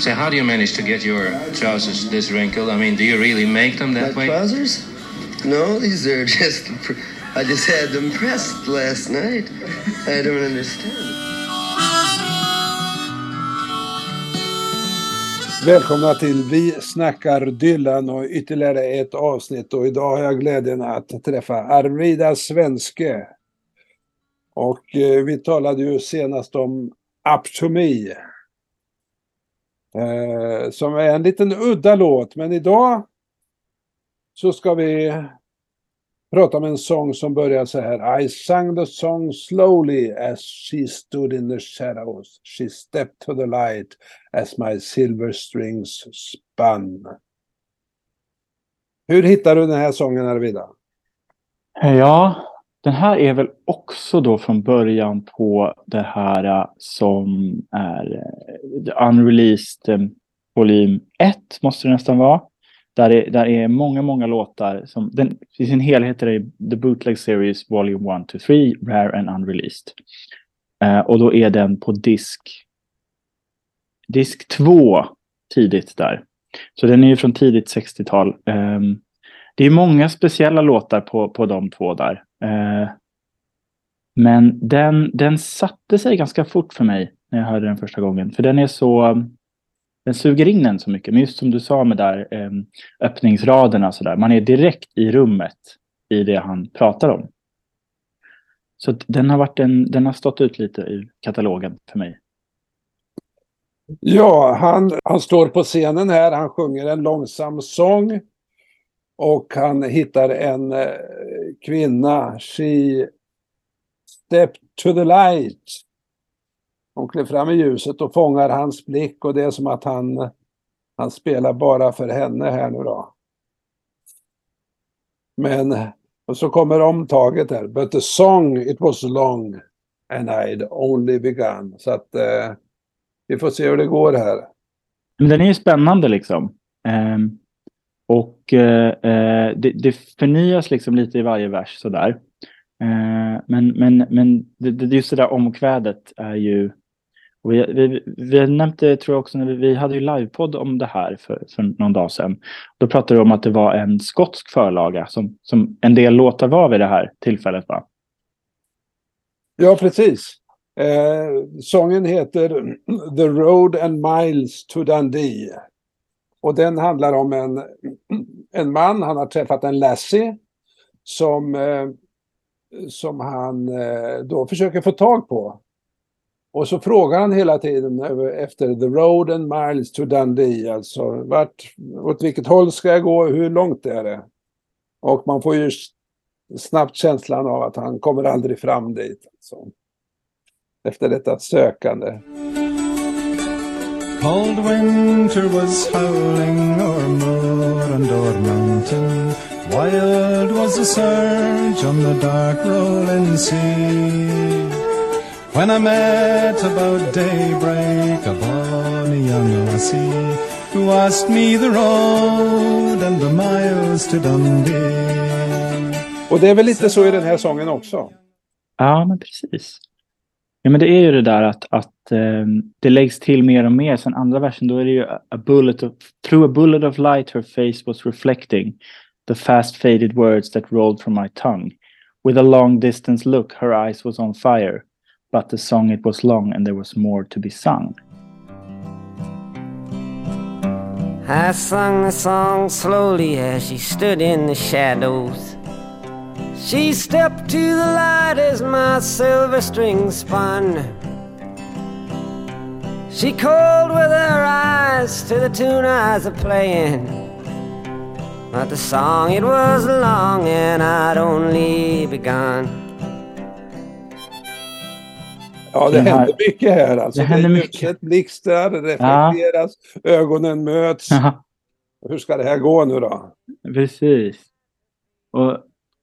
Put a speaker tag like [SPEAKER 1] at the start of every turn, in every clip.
[SPEAKER 1] So how do you manage to get your trousers this wrinkled? I mean, do you really make them that
[SPEAKER 2] My
[SPEAKER 1] way?
[SPEAKER 2] trousers? No, these are just. I just had them pressed last night. I don't understand.
[SPEAKER 3] Välkomna till Vi snackar Dylan och ytterligare ett avsnitt och idag har jag glädjen att träffa Arvida Svenske. Och eh, vi talade ju senast om Up to Me. Eh, som är en liten udda låt men idag så ska vi prata om en sång som börjar så här. I sang the song slowly as she stood in the shadows. She stepped to the light as my silver strings spun. Hur hittar du den här sången Arvida?
[SPEAKER 4] Eh, ja, den här är väl också då från början på det här äh, som är äh, unreleased äh, volym 1 måste det nästan vara. Där är, där är många, många låtar som den, i sin helhet är det The Bootleg Series Volume 1 to 3, Rare and Unreleased. Eh, och då är den på disk disk 2 tidigt där. Så den är ju från tidigt 60-tal. Eh, det är många speciella låtar på, på de två där. Eh, men den, den satte sig ganska fort för mig när jag hörde den första gången. För den är så... Den suger in en så mycket. Men just som du sa med där ehm, öppningsraderna så där. Man är direkt i rummet i det han pratar om. Så den har, varit en, den har stått ut lite i katalogen för mig.
[SPEAKER 3] Ja, han, han står på scenen här, han sjunger en långsam sång. Och han hittar en eh, kvinna. She stepped to the light. Hon klev fram i ljuset och fångar hans blick och det är som att han, han spelar bara för henne här nu då. Men, och så kommer omtaget här. But the song it was long and I'd only begun. Så att eh, vi får se hur det går här.
[SPEAKER 4] Men den är ju spännande liksom. Um och eh, eh, det, det förnyas liksom lite i varje vers sådär. Eh, men men, men det, det, just det där omkvädet är ju... Och vi, vi, vi nämnde, tror jag också, när vi, vi hade ju livepodd om det här för, för någon dag sedan. Då pratade vi om att det var en skotsk förlaga som, som en del låtar var vid det här tillfället. Va?
[SPEAKER 3] Ja, precis. Eh, sången heter The Road and Miles to Dundee. Och den handlar om en, en man, han har träffat en lassie som, eh, som han eh, då försöker få tag på. Och så frågar han hela tiden efter The Road and Miles to Dundee, alltså vart, åt vilket håll ska jag gå, hur långt är det? Och man får ju snabbt känslan av att han kommer aldrig fram dit. Alltså efter detta sökande.
[SPEAKER 5] Cold winter was howling o'er moor and o'er mountain. Wild was the surge on the dark rolling sea. When I met about daybreak a bonny young lassie who asked me the road and the miles to Dundee.
[SPEAKER 3] Och det är väl lite så i den här sången också.
[SPEAKER 4] Ja, men precis. Ja, men det är ju det där att, att eh, det läggs till mer och mer. Sen andra versen, då är det ju a bullet of, through a bullet of light her face was reflecting the fast faded words that rolled from my tongue. With a long distance look her eyes was on fire. But the song it was long and there was more to be sung.
[SPEAKER 6] I sung the song slowly as she stood in the shadows. She stepped to the light as my silver string spun. She called with her eyes to the tune I was playing. But the song it was long and I'd only begun.
[SPEAKER 3] Ja, det
[SPEAKER 4] Den här-
[SPEAKER 3] händer mycket här. Alltså.
[SPEAKER 4] Det händer mycket.
[SPEAKER 3] ljuset blixtrar, det reflekteras, ögonen möts. Hur ska det här gå nu då?
[SPEAKER 4] Precis. Och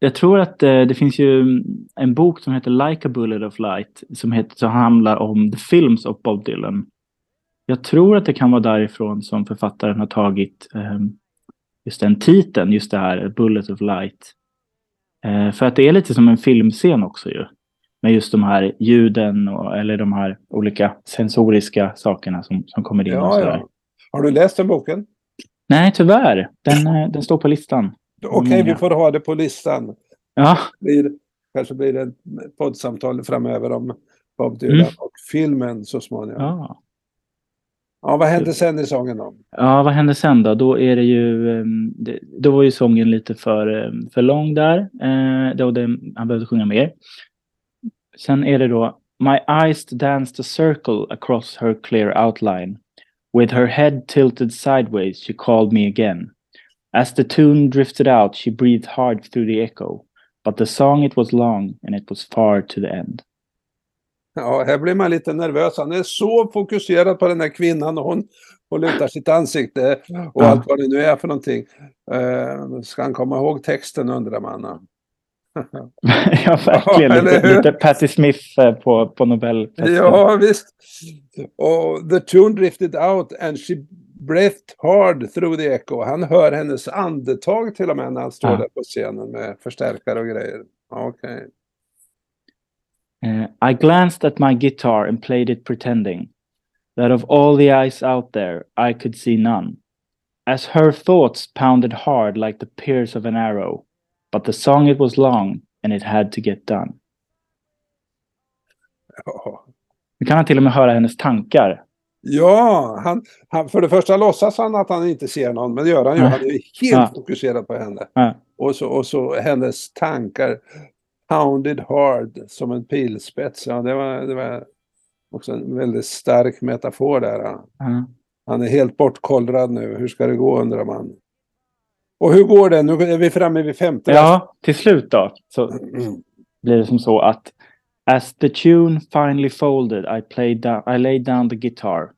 [SPEAKER 4] jag tror att eh, det finns ju en bok som heter Like a Bullet of Light som, heter, som handlar om the films of Bob Dylan. Jag tror att det kan vara därifrån som författaren har tagit eh, just den titeln, just det här Bullet of Light. Eh, för att det är lite som en filmscen också ju. Med just de här ljuden och, eller de här olika sensoriska sakerna som, som kommer in. och
[SPEAKER 3] Ja,
[SPEAKER 4] sådär.
[SPEAKER 3] ja. Har du läst den boken?
[SPEAKER 4] Nej, tyvärr. Den, eh, den står på listan.
[SPEAKER 3] Okej, vi
[SPEAKER 4] Många.
[SPEAKER 3] får ha det på listan.
[SPEAKER 4] Ja,
[SPEAKER 3] Blir, kanske blir det ett poddsamtal framöver om Bob Dylan
[SPEAKER 4] Mm.
[SPEAKER 3] och filmen så småningom. Ja.
[SPEAKER 4] ja.
[SPEAKER 3] vad hände sen i sången då?
[SPEAKER 4] Ja, vad hände sen då? Då är det ju, ehm, då var ju sången lite för, ehm, för lång där. Eh, då det, han behövde sjunga mer. Sen är det då My eyes danced a circle across her clear outline. With her head tilted sideways she called me again. As the tune drifted out she breathed hard through the echo. But the song it was long and it was far to the end.
[SPEAKER 3] Ja, här blir man lite nervös. Han är så fokuserad på den här kvinnan och hon, hon lutar sitt ansikte och
[SPEAKER 4] Ja.
[SPEAKER 3] allt vad det nu är för någonting. Eh, ska han komma ihåg texten undrar man.
[SPEAKER 4] ja, verkligen.
[SPEAKER 3] Ja,
[SPEAKER 4] lite, lite Patti Smith eh, på, på Nobelfesten.
[SPEAKER 3] Ja, visst. Och the tune drifted out and she breathed hard through the echo. Han hör hennes andetag till och med när han står
[SPEAKER 4] Ja.
[SPEAKER 3] där på scenen med förstärkare och grejer. Okej.
[SPEAKER 4] Uh, I glanced at my guitar and played it pretending that of all the eyes out there I could see none. As her thoughts pounded hard like the pierce of an arrow, but the song it was long and it had to get done.
[SPEAKER 3] Ja.
[SPEAKER 4] Nu kan han till och med höra hennes tankar.
[SPEAKER 3] Ja, han, han, för det första låtsas han att han inte ser någon, men det gör han ju. Han är helt fokuserad på henne. Och så, och så hennes tankar pounded hard som en pilspets. Ja, det var, det var också en väldigt stark metafor där. Ja. Han är helt bortkollrad nu. Hur ska det gå undrar man. Och hur går det? Nu är vi framme vid femte
[SPEAKER 4] Ja, till slut då så blir det som så att As the tune finally folded I, played I laid down the guitar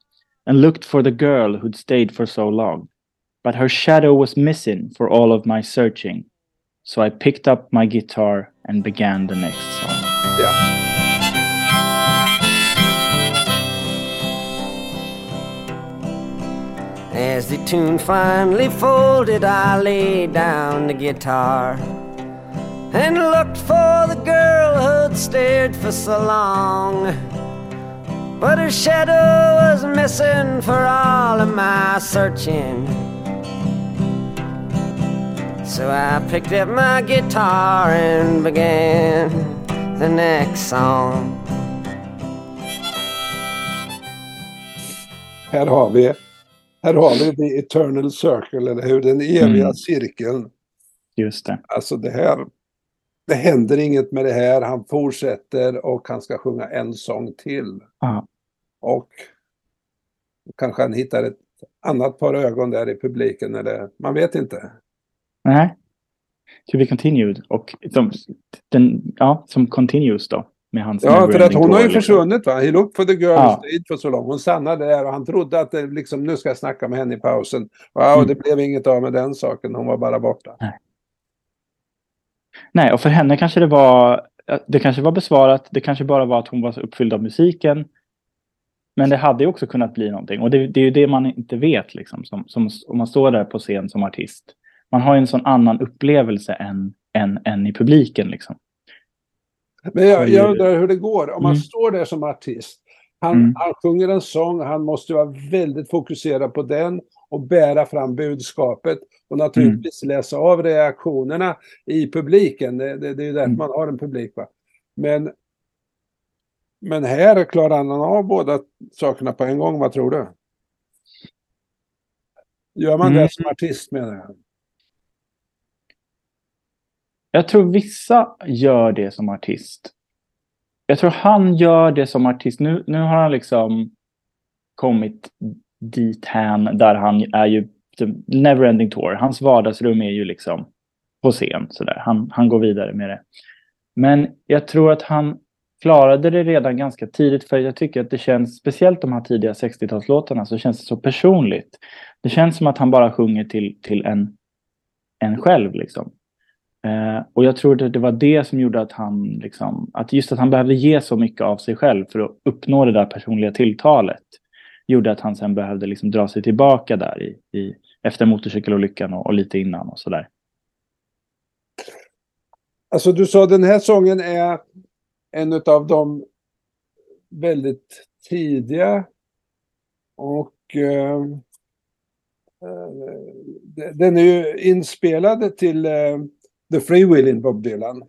[SPEAKER 4] and looked for the girl who'd stayed for so long. But her shadow was missing for all of my searching. So I picked up my guitar and began the next song.
[SPEAKER 3] Ja.
[SPEAKER 6] As the tune finally folded, I laid down the guitar and looked for the girl who'd stared for so long. But her shadow was missing for all of my searching. So I picked up my guitar and began the next song.
[SPEAKER 3] Här har vi här har vi the eternal circle, eller hur? Den eviga
[SPEAKER 4] Mm.
[SPEAKER 3] cirkeln.
[SPEAKER 4] Just det.
[SPEAKER 3] Alltså det här, det händer inget med det här. Han fortsätter och han ska sjunga en sång till.
[SPEAKER 4] Ja.
[SPEAKER 3] Och kanske han hittar ett annat par ögon där i publiken. Eller, man vet inte.
[SPEAKER 4] Nej. To be continued. Och som, den, ja, som continues då. Med hans
[SPEAKER 3] Ja, för att hon har ju
[SPEAKER 4] liksom.
[SPEAKER 3] försvunnit va. He looked for the girl
[SPEAKER 4] Ja.
[SPEAKER 3] stayed for so long. Hon stannade där och han trodde att det liksom, nu ska jag snacka med henne i pausen. Och
[SPEAKER 4] Mm.
[SPEAKER 3] det blev inget av med den saken. Hon var bara borta.
[SPEAKER 4] Nej, och för henne kanske det var, det kanske var besvarat, det kanske bara var att hon var så uppfylld av musiken. Men det hade ju också kunnat bli någonting. Och det, det är ju det man inte vet, liksom, som, som, om man står där på scen som artist. Man har ju en sån annan upplevelse än, än, än i publiken. Liksom.
[SPEAKER 3] Men jag, jag undrar hur det går. Om man
[SPEAKER 4] Mm.
[SPEAKER 3] står där som artist. Han,
[SPEAKER 4] Mm.
[SPEAKER 3] han sjunger en sång, han måste vara väldigt fokuserad på den och bära fram budskapet. Och naturligtvis
[SPEAKER 4] Mm.
[SPEAKER 3] läsa av reaktionerna i publiken. Det, det, det är ju därför
[SPEAKER 4] Mm.
[SPEAKER 3] man har en publik. Va? Men, men här klarar han av båda sakerna på en gång, vad tror du? Gör man
[SPEAKER 4] Mm.
[SPEAKER 3] det som artist menar jag?
[SPEAKER 4] Jag tror vissa gör det som artist. Jag tror han gör det som artist. Nu, nu har han liksom kommit dit hän där han är ju neverending tour. Hans vardagsrum är ju liksom på scen. Sådär. Han, han går vidare med det. Men jag tror att han klarade det redan ganska tidigt för jag tycker att det känns, speciellt de här tidiga 60-talslåtarna, så känns det så personligt. Det känns som att han bara sjunger till, till en, en själv liksom. Eh, och jag tror att det var det som gjorde att han, liksom, att just att han behövde ge så mycket av sig själv för att uppnå det där personliga tilltalet. Gjorde att han sen behövde liksom dra sig tillbaka där i, i, efter motorcykelolyckan och, och lite innan och sådär.
[SPEAKER 3] Alltså du sa den här sången är en av de väldigt tidiga och eh, eh, den är ju inspelad till eh, The Free Willing Bob Dylan.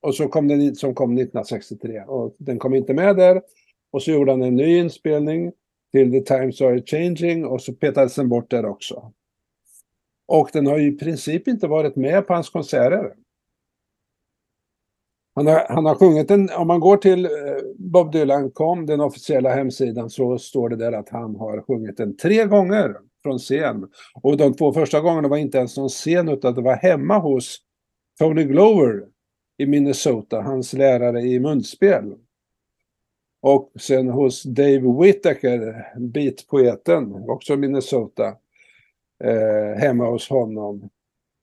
[SPEAKER 3] Och så kom den som kom 1963 och den kom inte med där. Och så gjorde han en ny inspelning till The Times Are Changing och så petades den bort där också. Och den har ju i princip inte varit med på hans konserter. Han har, han har sjungit den, om man går till eh, Bob Bob Dylan.com, den officiella hemsidan, så står det där att han har sjungit den tre gånger från scen. Och de två första gångerna var inte ens någon scen utan det var hemma hos Tony Glover i Minnesota, hans lärare i munspel. Och sen hos Dave Whittaker, beatpoeten, också Minnesota, eh, hemma hos honom.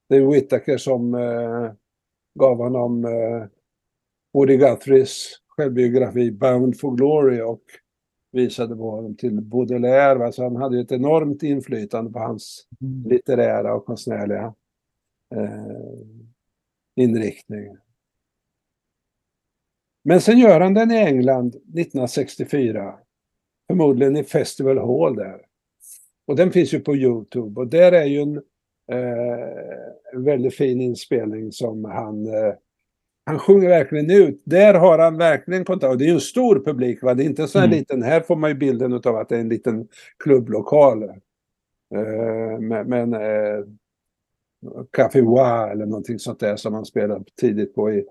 [SPEAKER 3] Dave Whittaker som eh, gav honom eh, Woody Guthries självbiografi Bound for Glory och visade på honom till Baudelaire. Alltså han hade ett enormt inflytande på hans litterära och konstnärliga eh, inriktning. Men sen gör han den i England 1964. Förmodligen i Festival Hall där. Och den finns ju på Youtube och där är ju en eh, väldigt fin inspelning som han eh, han sjunger verkligen ut. Där har han verkligen kontakt. Och det är ju en stor publik. Va? Det är inte så här
[SPEAKER 4] Mm.
[SPEAKER 3] liten. Här får man ju bilden av att det är en liten klubblokal. Eh, men men eh, Café Wa eller någonting sånt där som han spelade tidigt på i,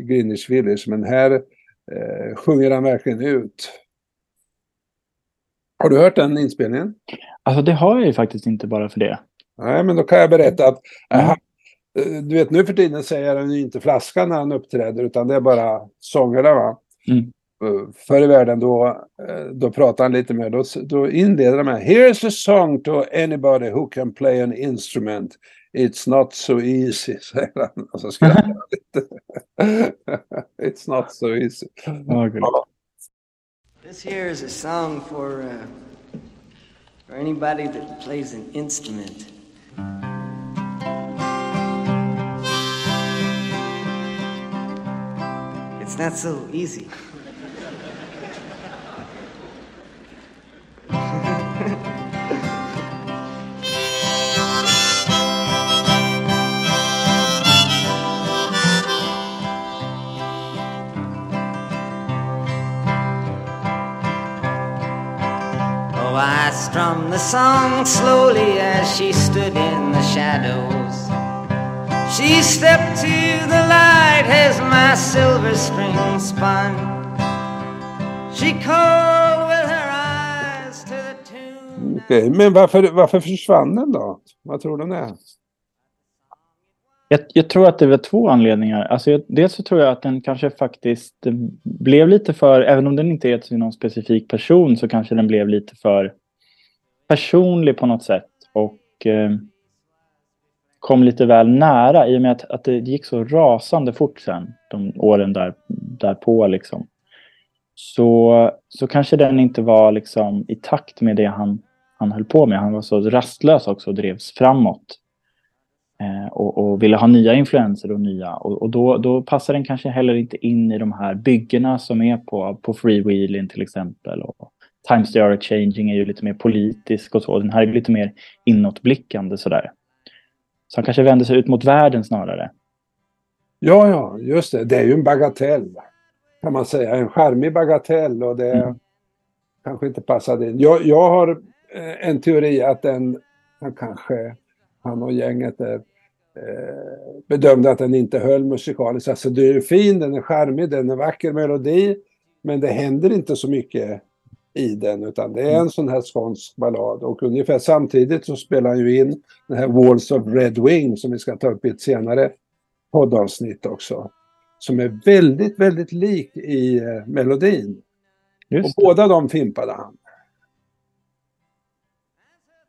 [SPEAKER 3] i Greenwich Village. Men här eh, sjunger han verkligen ut. Har du hört den inspelningen?
[SPEAKER 4] Alltså det har jag ju faktiskt inte bara för det.
[SPEAKER 3] Nej, men då kan jag berätta att
[SPEAKER 4] Mm.
[SPEAKER 3] aha, eh, du vet nu för tiden säger han ju inte flaskan när han uppträder utan det är bara sångerna va.
[SPEAKER 4] Mm.
[SPEAKER 3] Eh, Förr i världen då, eh, då pratar han lite mer, då, då inleder han med Here's a song to anybody who can play an instrument. It's not so easy, säger han. Och så skrattar han lite. It's not so easy.
[SPEAKER 4] Ja.
[SPEAKER 6] This here is a song for uh, for anybody that plays an instrument. It's not so easy. The song slowly as she stood in the shadows. She stepped to the light as my silver string spun. She called with her eyes to the tune.
[SPEAKER 3] Okej, men varför, varför försvann den då? Vad tror du det är?
[SPEAKER 4] Jag, jag tror att det var två anledningar. Alltså jag, dels så tror jag att den kanske faktiskt blev lite för, även om den inte är till någon specifik person, så kanske den blev lite för personlig på något sätt. Och eh, kom lite väl nära i och med att, att det gick så rasande fort sen, de åren där, därpå liksom. Så, så kanske den inte var liksom i takt med det han, han höll på med. Han var så rastlös också och drevs framåt. Eh, och, och ville ha nya influenser och nya. Och, och då, då passar den kanske heller inte in i de här byggena som är på, på freewheeling till exempel. Och Times They Are Changing är ju lite mer politisk och så. Den här är lite mer inåtblickande sådär. Så han kanske vänder sig ut mot världen snarare.
[SPEAKER 3] Ja, ja, just det. Det är ju en bagatell. Kan man säga. En charmig bagatell och det
[SPEAKER 4] Mm.
[SPEAKER 3] kanske inte passade in. Jag, jag har eh, en teori att den, han kanske, han och gänget är, eh, bedömde att den inte höll musikaliskt. Alltså det är ju fin, den är charmig, den är vacker melodi. Men det händer inte så mycket i den utan det är en sån här skånsk ballad. Och ungefär samtidigt så spelar han ju in den här Walls of Red Wing som vi ska ta upp i ett senare poddavsnitt också. Som är väldigt, väldigt lik i eh, melodin. Och båda de fimpade han.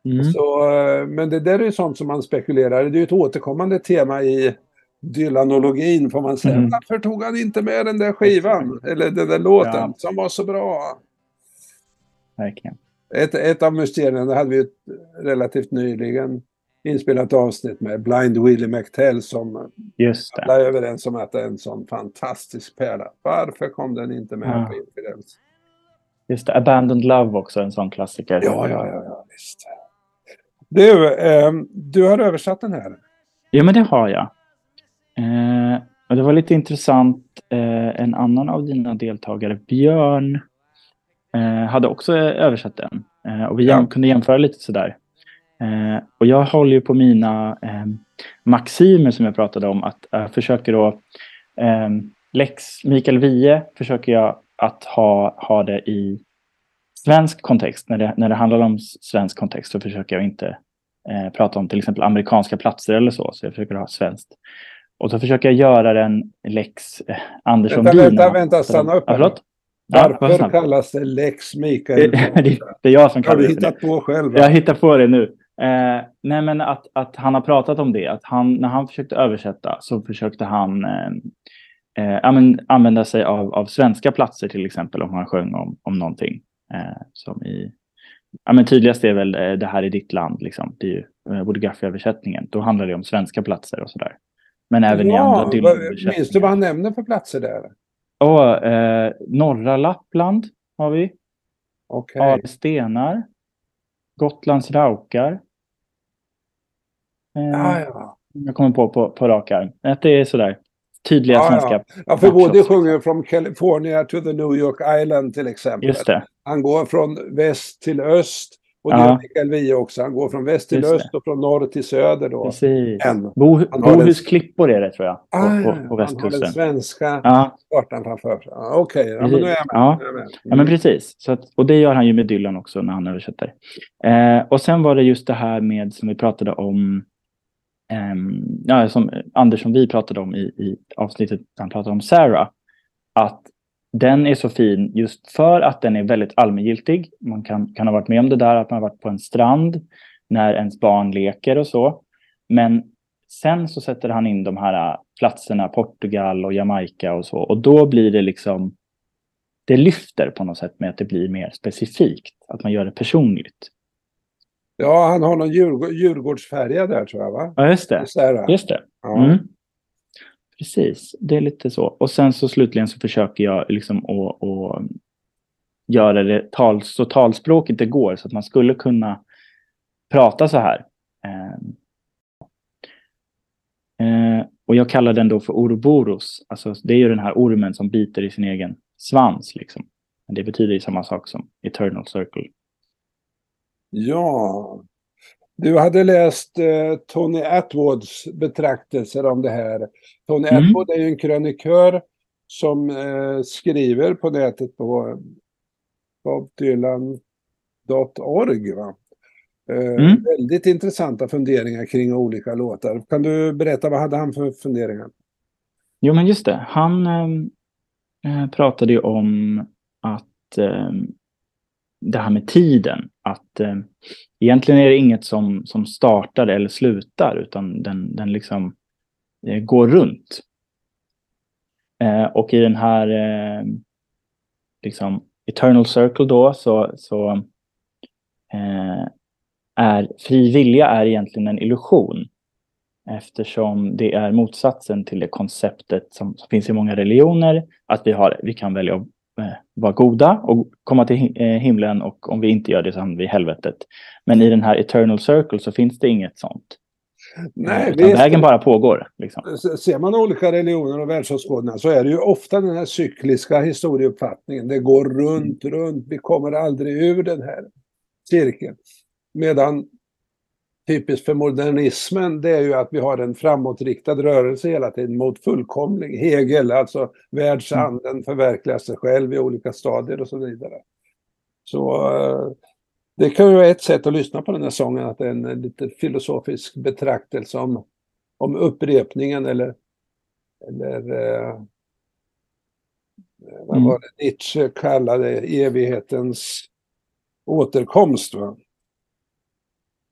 [SPEAKER 4] Mm.
[SPEAKER 3] Så, eh, men det där är ju sånt som man spekulerar. Det är ju ett återkommande tema i Dylanologin får man säga.
[SPEAKER 4] Mm.
[SPEAKER 3] Varför tog han inte med den där skivan? Eller den där låten
[SPEAKER 4] Ja.
[SPEAKER 3] som var så bra?
[SPEAKER 4] Verkligen.
[SPEAKER 3] Ett, ett av mysterierna hade vi relativt nyligen inspelat avsnitt med Blind Willie McTell som
[SPEAKER 4] Just det.
[SPEAKER 3] alla är överens om att det är en sån fantastisk pärla. Varför kom den inte med
[SPEAKER 4] Ja.
[SPEAKER 3] på Infidels?
[SPEAKER 4] Just det. Abandoned Love också, en sån klassiker.
[SPEAKER 3] Ja, ja, ja, ja, visst. Du, eh, du har översatt den här.
[SPEAKER 4] Ja, men det har jag. Eh, och det var lite intressant. Eh, en annan av dina deltagare, Björn, hade också översatt den. Eh, och vi
[SPEAKER 3] Ja.
[SPEAKER 4] kunde jämföra lite sådär. Eh, och jag håller ju på mina eh, maximer som jag pratade om. Att jag försöker då... Eh, Lex Mikael Wiehe försöker jag att ha, ha det i svensk kontext. När det, när det handlar om svensk kontext så försöker jag inte eh, prata om till exempel amerikanska platser eller så. Så jag försöker ha svenskt. Och så försöker jag göra den lex eh, Andersson
[SPEAKER 3] Vänta, vänta, vänta, stanna upp
[SPEAKER 4] Ja, Ja,
[SPEAKER 3] Varför kallas det Lex Mikael?
[SPEAKER 4] det, det är jag som
[SPEAKER 3] Har
[SPEAKER 4] kallar det det.
[SPEAKER 3] hittat på själv?
[SPEAKER 4] Jag hittar på det nu. Eh, nej, men att, att han har pratat om det. Att han, när han försökte översätta så försökte han eh, eh, ja, använda sig av, av svenska platser till exempel om han sjöng om, om någonting. Eh, som i, ja, men tydligast är väl eh, det här i ditt land. Liksom. Det är ju eh, Woody-Guthrie-översättningen. Då handlar det om svenska platser och sådär. Men även i andra
[SPEAKER 3] Ja,
[SPEAKER 4] Dylan-översättningar.
[SPEAKER 3] minns du vad han nämner för platser där?
[SPEAKER 4] Och, eh, norra Lappland har vi.
[SPEAKER 3] Okej.
[SPEAKER 4] Ale stenar. Gotlands raukar. Eh,
[SPEAKER 3] Ja, ja.
[SPEAKER 4] Jag kommer på på, på rak arm. Att det är sådär tydliga
[SPEAKER 3] Ja,
[SPEAKER 4] svenska.
[SPEAKER 3] Ja, för
[SPEAKER 4] matcher
[SPEAKER 3] Woody
[SPEAKER 4] också.
[SPEAKER 3] sjunger från California to the New York Island till exempel.
[SPEAKER 4] Just det.
[SPEAKER 3] Han går från väst till öst. Och det
[SPEAKER 4] Ja.
[SPEAKER 3] Mikael Wiehe också. Han går från väst till öst och från norr till söder då.
[SPEAKER 4] Precis.
[SPEAKER 3] En.
[SPEAKER 4] Bo, Bohus klippor är det tror jag. På,
[SPEAKER 3] Ah,
[SPEAKER 4] på, på
[SPEAKER 3] Han har den svenska
[SPEAKER 4] Ja,
[SPEAKER 3] kartan framför sig. Ja, Okej, ja, men nu är jag med.
[SPEAKER 4] Ja.
[SPEAKER 3] Jag med.
[SPEAKER 4] ja, men precis. Så att, och det gör han ju med Dylan också när han översätter. Eh, och sen var det just det här med som vi pratade om. ehm, ja, som Anders som vi pratade om i, i avsnittet. Han pratade om Sarah. Att den är så fin just för att den är väldigt allmängiltig. Man kan, kan ha varit med om det där att man har varit på en strand när ens barn leker och så. Men sen så sätter han in de här äh, platserna, Portugal och Jamaica och så. Och då blir det liksom, det lyfter på något sätt med att det blir mer specifikt. Att man gör det personligt.
[SPEAKER 3] Ja, han har någon Djurgård, Djurgårdsfärja där tror jag va?
[SPEAKER 4] Ja, just det. Just det.
[SPEAKER 3] ja.
[SPEAKER 4] Mm. Precis, det är lite så. Och sen så slutligen så försöker jag liksom att, att göra det tal, så talspråket det går så att man skulle kunna prata så här. Eh, och jag kallar den då för Ouroboros. Alltså det är ju den här ormen som biter i sin egen svans. Liksom. Men det betyder ju samma sak som Eternal Circle.
[SPEAKER 3] Ja. Du hade läst eh, Tony Atwoods betraktelser om det här. Tony
[SPEAKER 4] Mm.
[SPEAKER 3] Atwood är ju en krönikör som eh, skriver på nätet på bobdylan.org. Va? Eh,
[SPEAKER 4] Mm.
[SPEAKER 3] Väldigt intressanta funderingar kring olika låtar. Kan du berätta vad hade han för funderingar?
[SPEAKER 4] Jo, men just det. Han ehm, eh, pratade ju om att ehm, det här med tiden. Att eh, egentligen är det inget som, som startar eller slutar, utan den, den liksom eh, går runt. Eh, och i den här eh, liksom Eternal Circle då så, så eh, är fri vilja är egentligen en illusion. Eftersom det är motsatsen till det konceptet som, som finns i många religioner. Att vi, har, vi kan välja att vara goda och komma till eh, himlen och om vi inte gör det så hamnar vi i helvetet. Men i den här Eternal Circle så finns det inget sånt.
[SPEAKER 3] Nej,
[SPEAKER 4] Utan vägen bara pågår. Liksom.
[SPEAKER 3] Ser man olika religioner och världsåskådningar så är det ju ofta den här cykliska historieuppfattningen. Det går runt, runt. Vi kommer aldrig ur den här cirkeln. Medan typiskt för modernismen det är ju att vi har en framåtriktad rörelse hela tiden mot fullkomlig. Hegel, alltså världsanden förverkligar sig själv i olika stadier och så vidare. Så eh, det kan ju vara ett sätt att lyssna på den här sången, att det är en lite filosofisk betraktelse om, om upprepningen eller, eller eh, vad
[SPEAKER 4] Mm.
[SPEAKER 3] var det Nietzsche kallade evighetens återkomst. Va?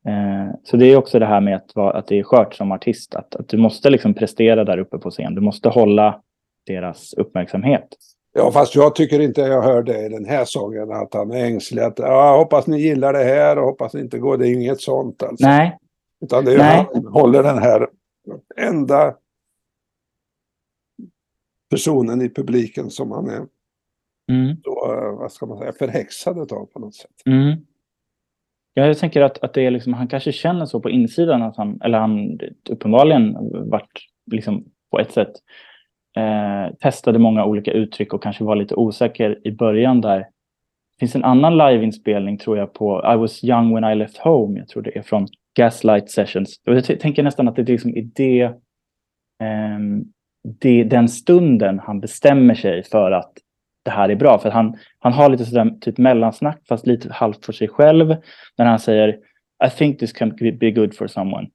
[SPEAKER 4] Eh, så det är också det här med att, vara, att det är skört som artist. Att, att du måste liksom prestera där uppe på scen. Du måste hålla deras uppmärksamhet.
[SPEAKER 3] Ja, fast jag tycker inte jag hör det i den här sången, att han är ängslig. Att, ja, hoppas ni gillar det här och hoppas det inte går. Det är inget sånt alltså.
[SPEAKER 4] Nej,
[SPEAKER 3] Utan det är
[SPEAKER 4] Nej.
[SPEAKER 3] han håller den här enda personen i publiken som han är
[SPEAKER 4] mm,
[SPEAKER 3] så, eh, vad ska man säga, förhäxad av på något sätt.
[SPEAKER 4] mm. Jag tänker att, att det är liksom, han kanske känner så på insidan att han, eller han uppenbarligen varit liksom på ett sätt eh, testade många olika uttryck och kanske var lite osäker i början där. Det finns en annan liveinspelning tror jag på I was young when I left home. Jag tror det är från Gaslight Sessions. Jag tänker nästan att det liksom är det, eh, det, den stunden han bestämmer sig för att det här är bra. För han, han har lite sådär typ mellansnack fast lite halvt för sig själv. När han säger I think this can be good for someone.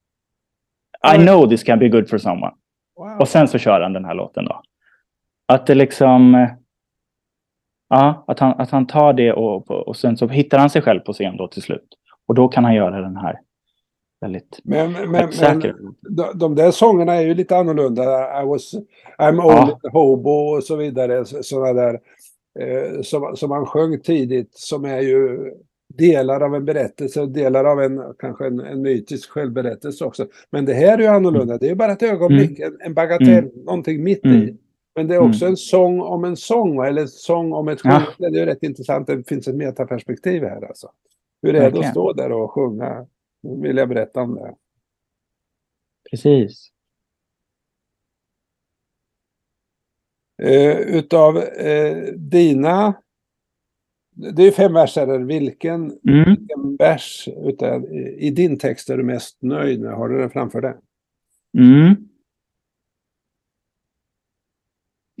[SPEAKER 4] I know this can be good for someone.
[SPEAKER 3] Wow.
[SPEAKER 4] Och sen så kör han den här låten då. Att det liksom... Ja, att han, att han tar det och, och sen så hittar han sig själv på scen då till slut. Och då kan han göra den här väldigt...
[SPEAKER 3] Men, men, men
[SPEAKER 4] säker.
[SPEAKER 3] de, de där sångerna är ju lite annorlunda. I was, I'm
[SPEAKER 4] Ja.
[SPEAKER 3] only a hobo och så vidare. Sådana där eh, som, som han sjöng tidigt. Som är ju delar av en berättelse. Delar av en kanske en, en mytisk självberättelse också. Men det här är ju annorlunda. Det är ju bara ett ögonblick. En, en bagatell. Någonting mitt
[SPEAKER 4] Mm.
[SPEAKER 3] i. Men det är också en sång om en sång. Eller en sång om ett
[SPEAKER 4] Ja.
[SPEAKER 3] sjungande. Det är ju rätt intressant. Det finns ett metaperspektiv här alltså. Hur är det att
[SPEAKER 4] Verkligen.
[SPEAKER 3] stå där och sjunga? Nu vill jag berätta om det.
[SPEAKER 4] Precis.
[SPEAKER 3] Eh, utav eh, dina, det är fem verser, vilken,
[SPEAKER 4] Mm.
[SPEAKER 3] vilken vers utav, i din text är du mest nöjd med? Har du den framför dig?
[SPEAKER 4] Mm.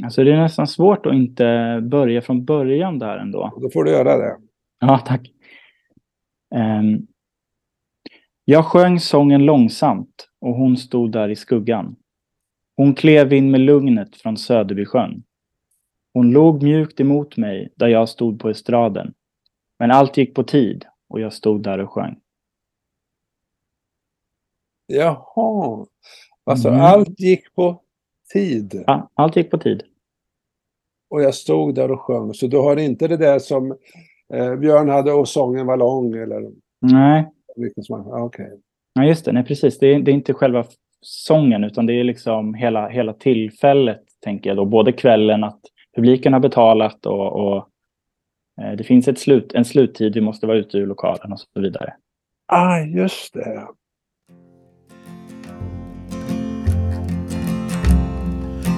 [SPEAKER 4] Alltså det är nästan svårt att inte börja från början där ändå.
[SPEAKER 3] Då får du göra det.
[SPEAKER 4] Ja, tack. Ehm, jag sjöng sången långsamt och hon stod där i skuggan. Hon klev in med lugnet från Söderbysjön. Hon låg mjukt emot mig där jag stod på estraden. Men allt gick på tid och jag stod där och sjöng.
[SPEAKER 3] Jaha, alltså
[SPEAKER 4] Mm.
[SPEAKER 3] allt gick på tid
[SPEAKER 4] Ja, allt gick på tid.
[SPEAKER 3] och jag stod där och sjöng. Så du har inte det där som eh, Björn hade och sången var lång eller
[SPEAKER 4] Nej,
[SPEAKER 3] vilken ja, Okej.
[SPEAKER 4] Ja, just det. Nej, precis. Det är, det är inte själva sången, utan det är liksom hela, hela tillfället, tänker jag då. Både kvällen, att publiken har betalat och, och eh, det finns ett slut, en sluttid, vi måste vara ute ur lokalen och så vidare.
[SPEAKER 3] Ah, just det.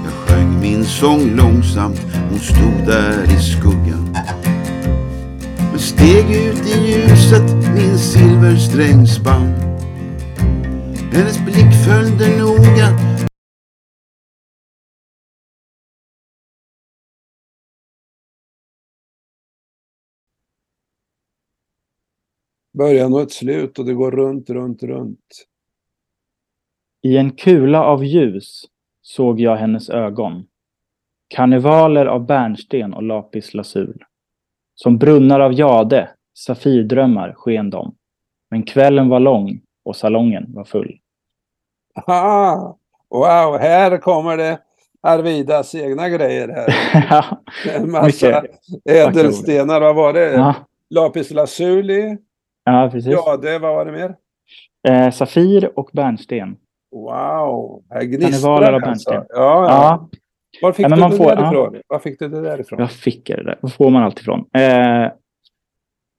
[SPEAKER 7] Jag sjöng min sång långsamt, hon stod där i skuggan. Steg ut i ljuset, min silversträng spann. Hennes blick följde noga
[SPEAKER 3] Början och ett slut och det går runt, runt, runt.
[SPEAKER 4] I en kula av ljus såg jag hennes ögon. Karnevaler av bärnsten och lapis lazul. Som brunnar av jade, safirdrömmar sken de. Men kvällen var lång och salongen var full.
[SPEAKER 3] Ah, wow, här kommer det Arvidas egna grejer här.
[SPEAKER 4] ja,
[SPEAKER 3] En massa ädelstenar. Vad var det?
[SPEAKER 4] ja,
[SPEAKER 3] Lapis lazuli.
[SPEAKER 4] ja, precis.
[SPEAKER 3] Ja, det vad var det mer?
[SPEAKER 4] Eh, Safir och bärnsten.
[SPEAKER 3] Wow, här gnistrar
[SPEAKER 4] av
[SPEAKER 3] det alltså. Ja, ja.
[SPEAKER 4] Ja,
[SPEAKER 3] Var fick
[SPEAKER 4] Ja, men
[SPEAKER 3] du
[SPEAKER 4] man
[SPEAKER 3] det
[SPEAKER 4] får-
[SPEAKER 3] därifrån? Var fick du det därifrån?
[SPEAKER 4] jag fick det där. Var får man allt ifrån? Eh,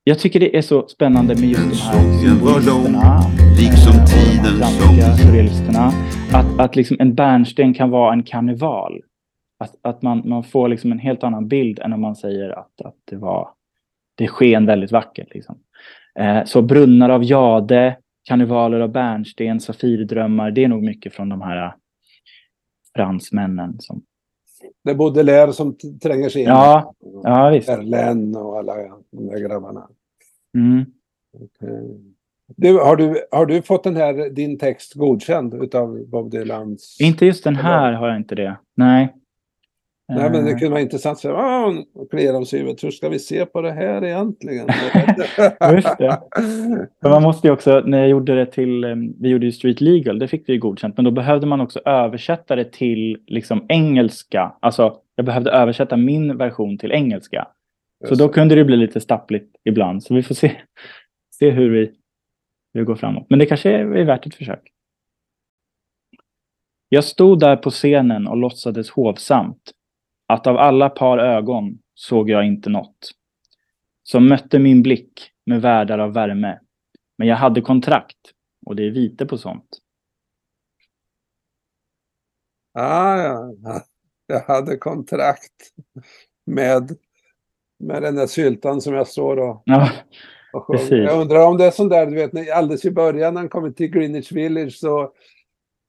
[SPEAKER 4] jag tycker det är så spännande med just de här
[SPEAKER 7] var lång,
[SPEAKER 4] symbolisterna.
[SPEAKER 7] liksom
[SPEAKER 4] eh,
[SPEAKER 7] sång.
[SPEAKER 4] surrealisterna. Att, att liksom en bärnsten kan vara en karneval. Att, att man, man får liksom en helt annan bild än om man säger att, att det var det sken väldigt vackert. Liksom. Eh, så brunnar av jade, karnevaler av bärnsten, safirdrömmar. Det är nog mycket från de här eh, fransmännen. Som...
[SPEAKER 3] Det är Baudelaire som tränger sig in.
[SPEAKER 4] Ja, ja, visst.
[SPEAKER 3] Verlaine och alla de där grabbarna.
[SPEAKER 4] Mm.
[SPEAKER 3] Okej. Du, har, du, har du fått den här, din text godkänd utav Bob Dylans?
[SPEAKER 4] Inte just den här har jag inte det. Nej.
[SPEAKER 3] Nej, men det
[SPEAKER 4] Eh,
[SPEAKER 3] kunde vara intressant säga, ah, och klia om sig. Hur ska vi se på det här egentligen?
[SPEAKER 4] Just det. Men man måste ju också, när jag gjorde det till, eh, vi gjorde ju Street Legal, det fick vi ju godkänt, men då behövde man också översätta det till liksom engelska. Alltså, jag behövde översätta min version till engelska. Så
[SPEAKER 3] Just
[SPEAKER 4] då
[SPEAKER 3] det.
[SPEAKER 4] kunde det bli lite stappligt ibland. Så vi får se, se hur, vi, hur det går framåt. Men det kanske är, är värt ett försök. Jag stod där på scenen och låtsades hovsamt. Att av alla par ögon såg jag inte något. Som mötte min blick med världar av värme. Men jag hade kontrakt och det är vite på sånt.
[SPEAKER 3] Ah, ja, ja. Jag hade kontrakt med, med den där syltan som jag står och,
[SPEAKER 4] Ja,
[SPEAKER 3] och. Jag undrar om det är sånt där, du vet, alldeles i början när han kom till Greenwich Village så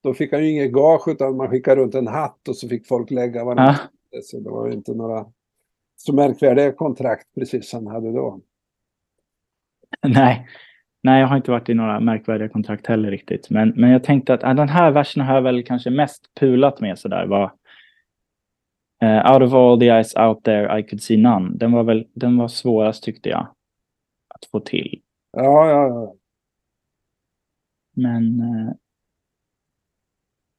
[SPEAKER 3] då fick han ju inget gage utan man skickade runt en hatt och så fick folk lägga vad de
[SPEAKER 4] ja.
[SPEAKER 3] Ville. Så det var ju inte några så märkvärdiga kontrakt precis han hade då.
[SPEAKER 4] Nej. Nej, jag har inte varit i några märkvärdiga kontrakt heller riktigt. Men, men jag tänkte att äh, den här versen har jag väl kanske mest pulat med sådär. Var, eh, out of all the eyes out there I could see none. Den var väl den var svårast tyckte jag. Att få till.
[SPEAKER 3] Ja, ja, ja.
[SPEAKER 4] Men eh,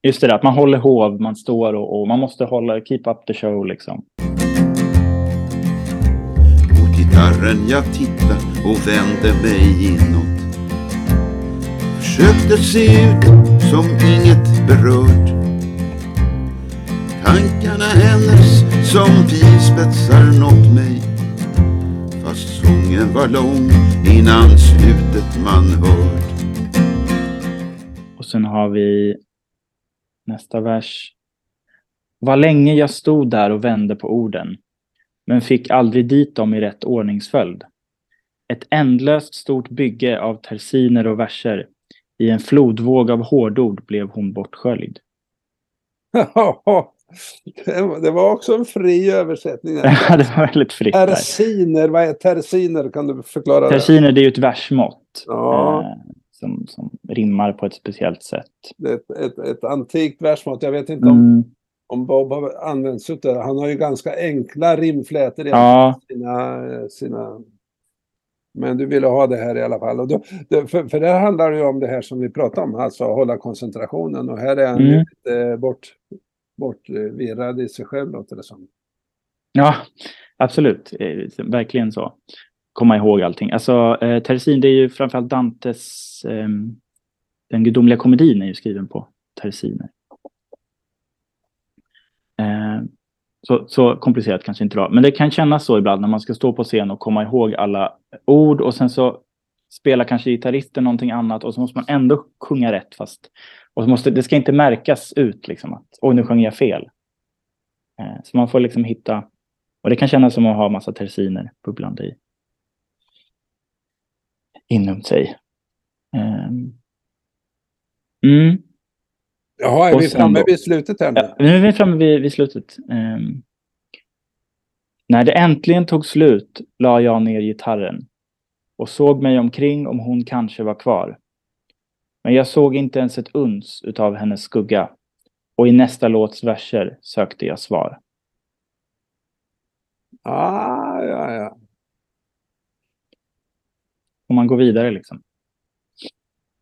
[SPEAKER 4] just det där att man håller hov, man står och, och man måste hålla, keep up the show liksom.
[SPEAKER 7] Mot gitarren jag tittade och vände mig inåt. Försökte se ut som inget berört. Tankarna hennes som pilspetsar nått mig. Fast sången var lång innan slutet man hört.
[SPEAKER 4] Och sen har vi nästa vers. Vad länge jag stod där och vände på orden, men fick aldrig dit dem i rätt ordningsföljd. Ett ändlöst stort bygge av tersiner och verser. I en flodvåg av hårdord blev hon bortsköljd.
[SPEAKER 3] det var- det också en fri översättning.
[SPEAKER 4] Ja, det var väldigt fritt.
[SPEAKER 3] Tersiner, vad är tersiner? Kan du förklara det?
[SPEAKER 4] Tersiner det är ju ett versmått.
[SPEAKER 3] Ja.
[SPEAKER 4] Som, som rimmar på ett speciellt sätt.
[SPEAKER 3] Det är ett, ett, ett antikt versmått. Jag vet inte om,
[SPEAKER 4] Mm.
[SPEAKER 3] om Bob har använt sig av det. Han har ju ganska enkla rimflätor i
[SPEAKER 4] Ja,
[SPEAKER 3] sina, sina... Men du ville ha det här i alla fall. Och då, det, för, för det handlar ju om det här som vi pratade om, alltså att hålla koncentrationen. Och här är han
[SPEAKER 4] Mm.
[SPEAKER 3] lite bort, bortvirrad i sig själv, låter det som.
[SPEAKER 4] Ja, absolut. Eh, verkligen så. Komma ihåg allting. Alltså, eh, Teresin, det är ju framförallt Dantes... Eh, den gudomliga komedin är ju skriven på teresiner. Eh, så, så komplicerat kanske inte var. Men det kan kännas så ibland när man ska stå på scen och komma ihåg alla ord och sen så spelar kanske gitarristen någonting annat och så måste man ändå sjunga rätt fast och så måste, det ska inte märkas ut liksom att oj nu sjöng jag fel. Eh, så man får liksom hitta och det kan kännas som att ha massa tersiner bubblande i inom sig. Ehm. Mm.
[SPEAKER 3] Jaha, är
[SPEAKER 4] Och
[SPEAKER 3] vi framme
[SPEAKER 4] då?
[SPEAKER 3] vid slutet här nu?
[SPEAKER 4] Ja, nu är vi framme vid, vid slutet. Ehm. När det äntligen tog slut la jag ner gitarren och såg mig omkring om hon kanske var kvar. Men jag såg inte ens ett uns utav hennes skugga och i nästa låts verser sökte jag svar.
[SPEAKER 3] Ah, ja, ja.
[SPEAKER 4] Och man går vidare liksom.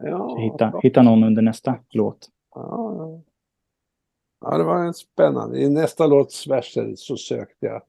[SPEAKER 3] ja
[SPEAKER 4] Hitta, hitta någon under nästa låt.
[SPEAKER 3] Ja, ja, det var en spännande. I nästa låts verser så sökte jag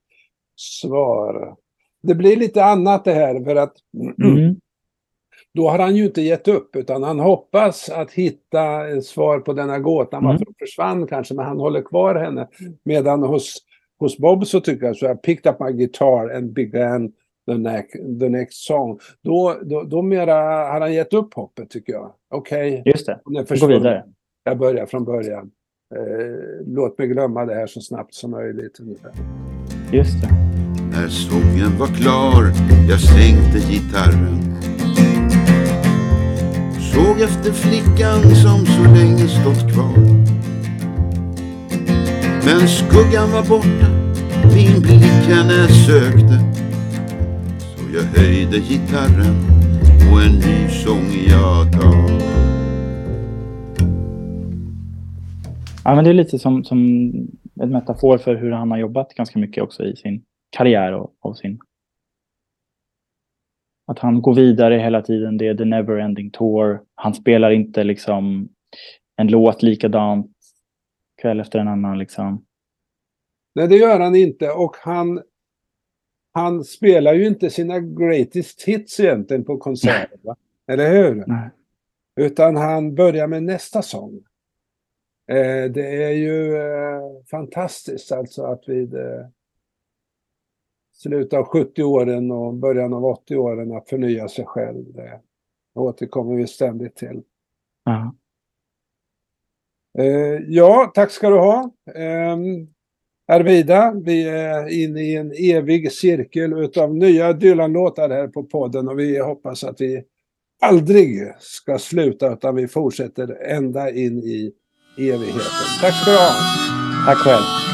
[SPEAKER 3] svar. Det blir lite annat det här för att
[SPEAKER 4] Mm.
[SPEAKER 3] då har han ju inte gett upp utan han hoppas att hitta ett svar på denna gåtan.
[SPEAKER 4] Mm.
[SPEAKER 3] Varför hon försvann kanske, men han håller kvar henne. Medan hos, hos Bob så tycker jag så jag picked up my guitar and began the, next, the next song. Då, då, då mera har han gett upp hoppet tycker jag. Okej,
[SPEAKER 4] Just det.
[SPEAKER 3] hon är
[SPEAKER 4] Gå
[SPEAKER 3] försvunnen.
[SPEAKER 4] vidare.
[SPEAKER 3] Jag börjar från början. Eh, låt mig glömma det här så snabbt som möjligt. Ungefär.
[SPEAKER 4] Just det.
[SPEAKER 7] När sången var klar, jag stängde gitarren. Såg efter flickan som så länge stått kvar. Men skuggan var borta, min blick henne sökte. Jag höjde gitarren och en ny sång jag tar.
[SPEAKER 4] Ja, men det är lite som, som en metafor för hur han har jobbat ganska mycket också i sin karriär och, och sin... Att han går vidare hela tiden. Det är the never ending tour. Han spelar inte liksom en låt likadant kväll efter en annan liksom.
[SPEAKER 3] Nej, det gör han inte. Och han, han spelar ju inte sina greatest hits egentligen på konserter. va? Eller hur?
[SPEAKER 4] Nej.
[SPEAKER 3] Utan han börjar med nästa sång. Eh, det är ju eh, fantastiskt alltså att vid eh, slutet av 70-åren och början av 80-åren att förnya sig själv. Det, återkommer vi ständigt till.
[SPEAKER 4] Ja.
[SPEAKER 3] Eh, ja, tack ska du ha. Arvida, vi är inne i en evig cirkel utav nya Dylan-låtar här på podden och vi hoppas att vi aldrig ska sluta utan vi fortsätter ända in i evigheten. Tack ska du ha.
[SPEAKER 4] Tack själv.